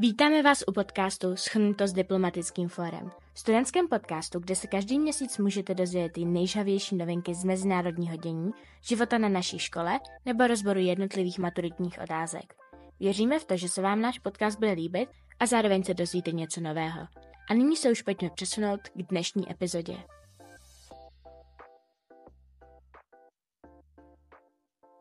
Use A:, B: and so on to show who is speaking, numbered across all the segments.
A: Vítáme vás u podcastu Schrnuto s diplomatickým fórem. Studentském podcastu, kde se každý měsíc můžete dozvědět ty nejžavější novinky z mezinárodního dění, života na naší škole nebo rozboru jednotlivých maturitních otázek. Věříme v to, že se vám náš podcast bude líbit a zároveň se dozvíte něco nového. A nyní se už pojďme přesunout k dnešní epizodě.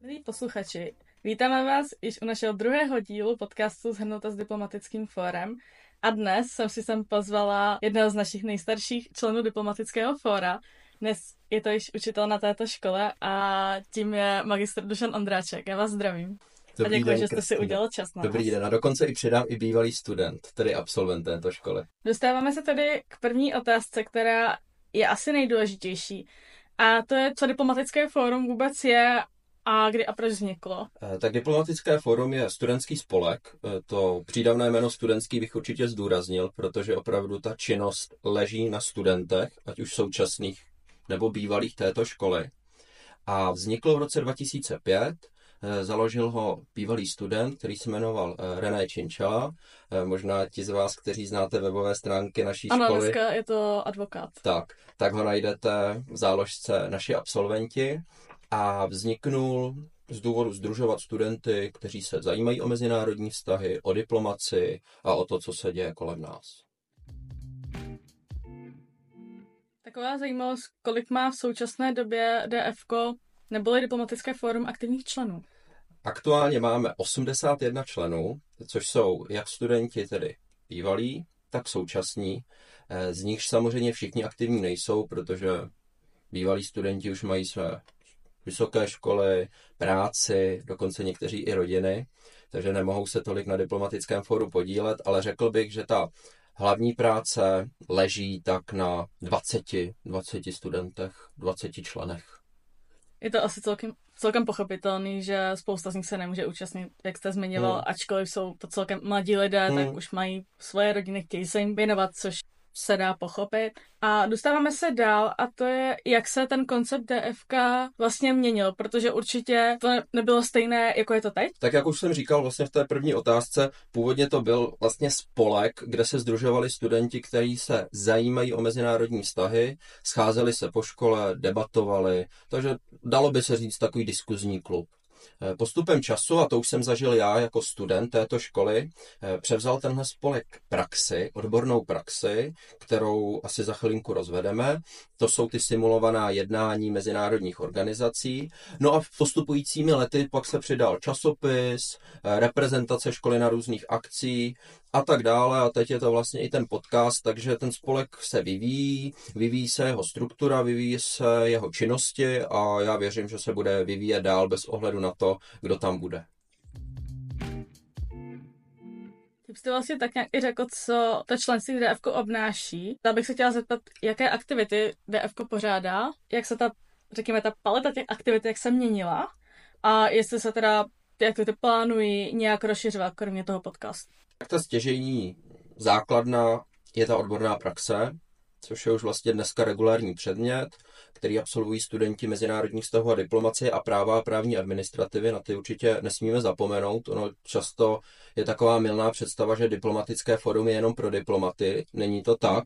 B: Milí posluchači, vítáme vás již u našeho druhého dílu podcastu Zhrnuta s diplomatickým fórem. A dnes jsem si sem pozvala jednoho z našich nejstarších členů diplomatického fóra. Dnes je to již učitel na této škole a tím je magistr Dušan Ondráček. Já vás zdravím.
C: Dobrý
B: a děkuji,
C: den,
B: že jste si udělal čas na
C: Dobrý
B: nás.
C: den a dokonce i přidám i bývalý student, tedy absolvent této školy.
B: Dostáváme se tedy k první otázce, která je asi nejdůležitější. A to je, co diplomatické fórum vůbec je a kdy a proč vzniklo.
C: Eh, Tak diplomatické fórum je studentský spolek. Eh, To přídavné jméno studentský bych určitě zdůraznil, protože opravdu ta činnost leží na studentech, ať už současných nebo bývalých této školy. A vzniklo v roce 2005. Eh, Založil ho bývalý student, který se jmenoval René Činčala. Možná ti z vás, kteří znáte webové stránky naší
B: Ano,
C: školy.
B: dneska je to advokát.
C: Tak, tak ho najdete v záložce naši absolventi a vzniknul z důvodu združovat studenty, kteří se zajímají o mezinárodní vztahy, o diplomaci a o to, co se děje kolem nás.
B: Taková zajímavost, kolik má v současné době DFK neboli diplomatické fórum aktivních členů.
C: Aktuálně máme 81 členů, což jsou jak studenti, tedy bývalí, tak současní. Eh, Z nichž samozřejmě všichni aktivní nejsou, protože bývalí studenti už mají své vysoké školy, práci, dokonce někteří i rodiny, takže nemohou se tolik na diplomatickém fóru podílet, ale řekl bych, že ta hlavní práce leží tak na 20, 20 studentech, 20 členech.
B: Je to asi celkem, celkem pochopitelný, že spousta z nich se nemůže účastnit, jak jste zmiňoval,
C: Hmm.
B: ačkoliv jsou to celkem mladí lidé,
C: Hmm.
B: tak už mají svoje rodiny, chtějí se jim věnovat, což se dá pochopit. A dostáváme se dál a to je, jak se ten koncept DFK vlastně měnil, protože určitě to ne- nebylo stejné, jako je to teď.
C: Tak jak už jsem říkal vlastně v té první otázce, původně to byl vlastně spolek, kde se združovali studenti, kteří se zajímají o mezinárodní vztahy, scházeli se po škole, debatovali, takže dalo by se říct takový diskuzní klub. Eh, Postupem času, a to už jsem zažil já jako student této školy, eh, převzal tenhle spolek praxi, odbornou praxi, kterou asi za chvilinku rozvedeme. To jsou ty simulovaná jednání mezinárodních organizací. No a postupujícími lety pak se přidal časopis, eh, reprezentace školy na různých akcí a tak dále. A teď je to vlastně i ten podcast, takže ten spolek se vyvíjí, vyvíjí se jeho struktura, vyvíjí se jeho činnosti a já věřím, že se bude vyvíjet dál bez ohledu na to, kdo tam bude.
B: Ty jste vlastně tak nějak i řekl, co to členství v DFK obnáší. Tak bych se chtěla zeptat, jaké aktivity DFK pořádá, jak se ta, řekněme, ta paleta těch aktivit, jak se měnila a jestli se teda ty aktivity plánují nějak rozšiřovat, kromě toho podcastu.
C: Tak ta stěžejní základna je ta odborná praxe, což je už vlastně dneska regulární předmět, který absolvují studenti mezinárodních vztahů a diplomacie a práva a právní administrativy. Na ty určitě nesmíme zapomenout. Ono často je taková milná představa, že diplomatické forum je jenom pro diplomaty. Není to tak.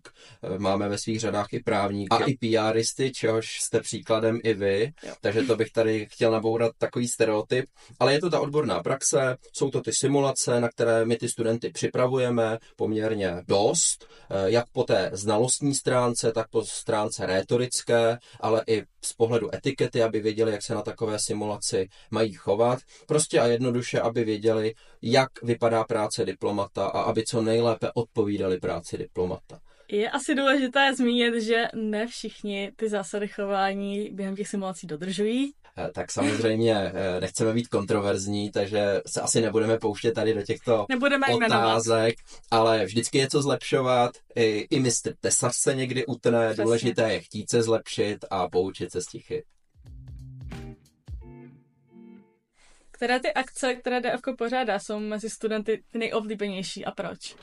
C: Máme ve svých řadách i právníky a i PRisty, čehož jste příkladem i vy.
B: Jo.
C: Takže to bych tady chtěl nabourat takový stereotyp. Ale je to ta odborná praxe, jsou to ty simulace, na které my ty studenty připravujeme poměrně dost, eh, jak po té znalostní stránce, tak po stránce rétorické, ale i z pohledu etikety, aby věděli, jak se na takové simulaci mají chovat. Prostě a jednoduše, aby věděli, jak vypadá práce diplomata a aby co nejlépe odpovídali práci diplomata.
B: Je asi důležité zmínit, že ne všichni ty zásady chování během těch simulací dodržují.
C: Eh, Tak samozřejmě eh, nechceme být kontroverzní, takže se asi nebudeme pouštět tady do těchto
B: Nebudeme jmenovat.
C: otázek, ale vždycky je co zlepšovat. I, i mistr tesař se někdy utne,
B: Přesně.
C: důležité je chtít se zlepšit a poučit se z těch chyb.
B: Které ty akce, které DFK pořádá, jsou mezi studenty ty nejoblíbenější a proč?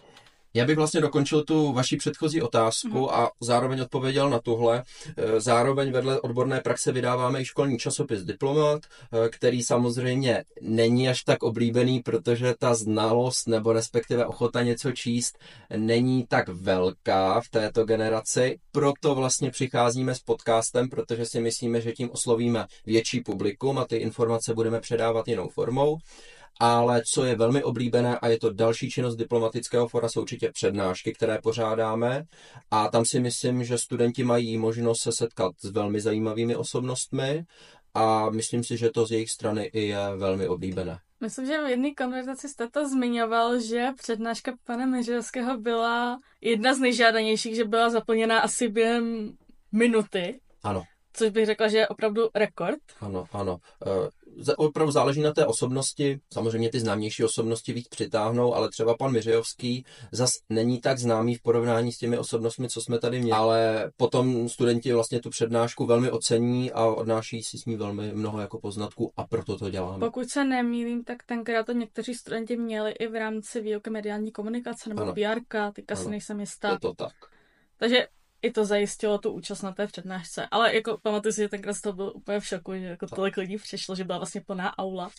C: Já bych vlastně dokončil tu vaši předchozí otázku mm. a zároveň odpověděl na tuhle. Eh, zároveň vedle odborné praxe vydáváme i školní časopis Diplomat, eh, který samozřejmě není až tak oblíbený, protože ta znalost nebo respektive ochota něco číst není tak velká v této generaci. Proto vlastně přicházíme s podcastem, protože si myslíme, že tím oslovíme větší publikum a ty informace budeme předávat jinou formou ale co je velmi oblíbené a je to další činnost diplomatického fora, jsou určitě přednášky, které pořádáme a tam si myslím, že studenti mají možnost se setkat s velmi zajímavými osobnostmi a myslím si, že to z jejich strany i je velmi oblíbené.
B: Myslím, že v jedné konverzaci jste to zmiňoval, že přednáška pana Meřilského byla jedna z nejžádanějších, že byla zaplněná asi během minuty.
C: Ano.
B: Což bych řekla, že je opravdu rekord.
C: Ano, ano. Opravdu záleží na té osobnosti. Samozřejmě ty známější osobnosti víc přitáhnou, ale třeba pan Miřejovský zas není tak známý v porovnání s těmi osobnostmi, co jsme tady měli. Ale potom studenti vlastně tu přednášku velmi ocení a odnáší si s ní velmi mnoho jako poznatků a proto to děláme.
B: Pokud se nemýlím, tak tenkrát to někteří studenti měli i v rámci výuky mediální komunikace nebo PR, teďka si nejsem jistá.
C: Je to tak.
B: Takže i to zajistilo tu účast na té přednášce. Ale jako pamatuju si, že tenkrát to byl úplně v šoku, že jako tolik lidí přišlo, že byla vlastně plná aula.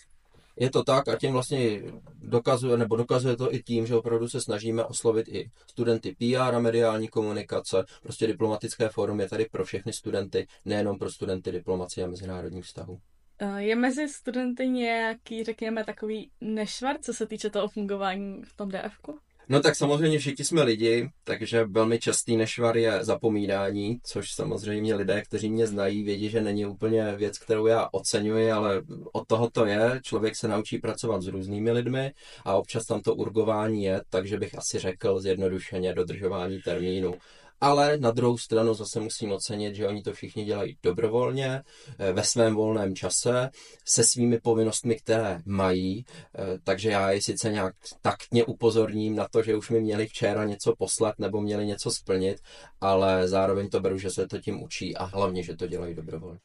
C: Je to tak a tím vlastně dokazuje, nebo dokazuje to i tím, že opravdu se snažíme oslovit i studenty PR a mediální komunikace. Prostě diplomatické fórum je tady pro všechny studenty, nejenom pro studenty diplomacie a mezinárodních vztahů.
B: Eh, je mezi studenty nějaký, řekněme, takový nešvar, co se týče toho fungování v tom DFku?
C: No tak samozřejmě všichni jsme lidi, takže velmi častý nešvar je zapomínání, což samozřejmě lidé, kteří mě znají, vědí, že není úplně věc, kterou já oceňuji, ale od toho to je. Člověk se naučí pracovat s různými lidmi a občas tam to urgování je, takže bych asi řekl zjednodušeně dodržování termínu ale na druhou stranu zase musím ocenit, že oni to všichni dělají dobrovolně, eh, ve svém volném čase, se svými povinnostmi, které mají, eh, takže já je sice nějak taktně upozorním na to, že už mi měli včera něco poslat nebo měli něco splnit, ale zároveň to beru, že se to tím učí a hlavně, že to dělají dobrovolně.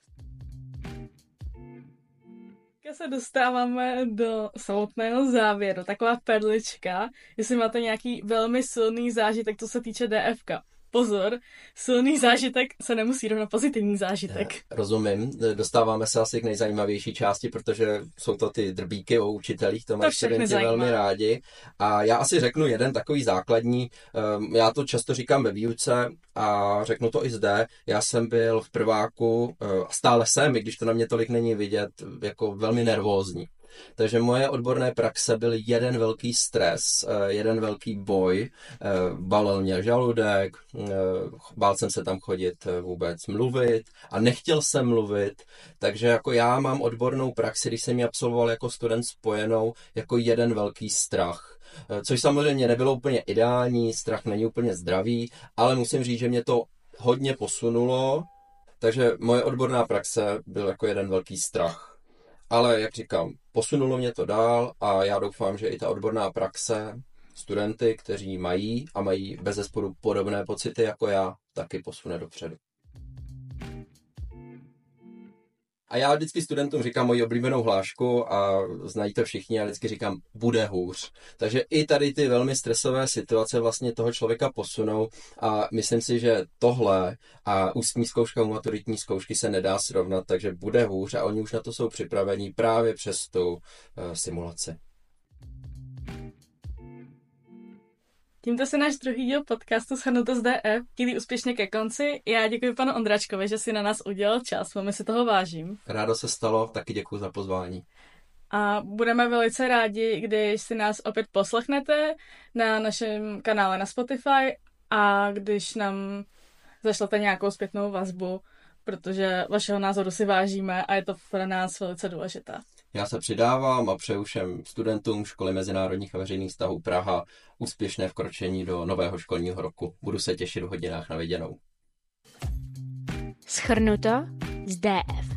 B: Se dostáváme do samotného závěru, taková perlička, jestli máte nějaký velmi silný zážitek, co se týče DFK pozor, silný zážitek se nemusí rovnat pozitivní zážitek.
C: Rozumím, dostáváme se asi k nejzajímavější části, protože jsou to ty drbíky o učitelích, to mají studenti velmi rádi. A já asi řeknu jeden takový základní, ehm, já to často říkám ve výuce a řeknu to i zde, já jsem byl v prváku, eh, stále jsem, i když to na mě tolik není vidět, jako velmi nervózní. Takže moje odborné praxe byl jeden velký stres, eh, jeden velký boj, eh, balil mě žaludek, eh, bál jsem se tam chodit vůbec mluvit a nechtěl jsem mluvit, takže jako já mám odbornou praxi, když jsem ji absolvoval jako student spojenou, jako jeden velký strach což samozřejmě nebylo úplně ideální, strach není úplně zdravý, ale musím říct, že mě to hodně posunulo, takže moje odborná praxe byl jako jeden velký strach. Ale jak říkám, posunulo mě to dál a já doufám, že i ta odborná praxe studenty, kteří mají a mají bez zesporu podobné pocity jako já, taky posune dopředu. A já vždycky studentům říkám moji oblíbenou hlášku a znají to všichni, a vždycky říkám, bude hůř. Takže i tady ty velmi stresové situace vlastně toho člověka posunou a myslím si, že tohle a ústní zkouška u maturitní zkoušky se nedá srovnat, takže bude hůř a oni už na to jsou připravení právě přes tu uh, simulaci.
B: Tímto se náš druhý díl podcastu Shrnuto z DF chýlí úspěšně ke konci. Já děkuji panu Ondračkovi, že si na nás udělal čas, velmi si toho vážím.
C: Rádo se stalo, taky děkuji za pozvání.
B: A budeme velice rádi, když si nás opět poslechnete na našem kanále na Spotify a když nám zašlete nějakou zpětnou vazbu, protože vašeho názoru si vážíme a je to pro nás velice důležité.
C: Já se přidávám a přeju všem studentům Školy mezinárodních a veřejných vztahů Praha úspěšné vkročení do nového školního roku. Budu se těšit v hodinách na viděnou.
A: Schrnuto z DF.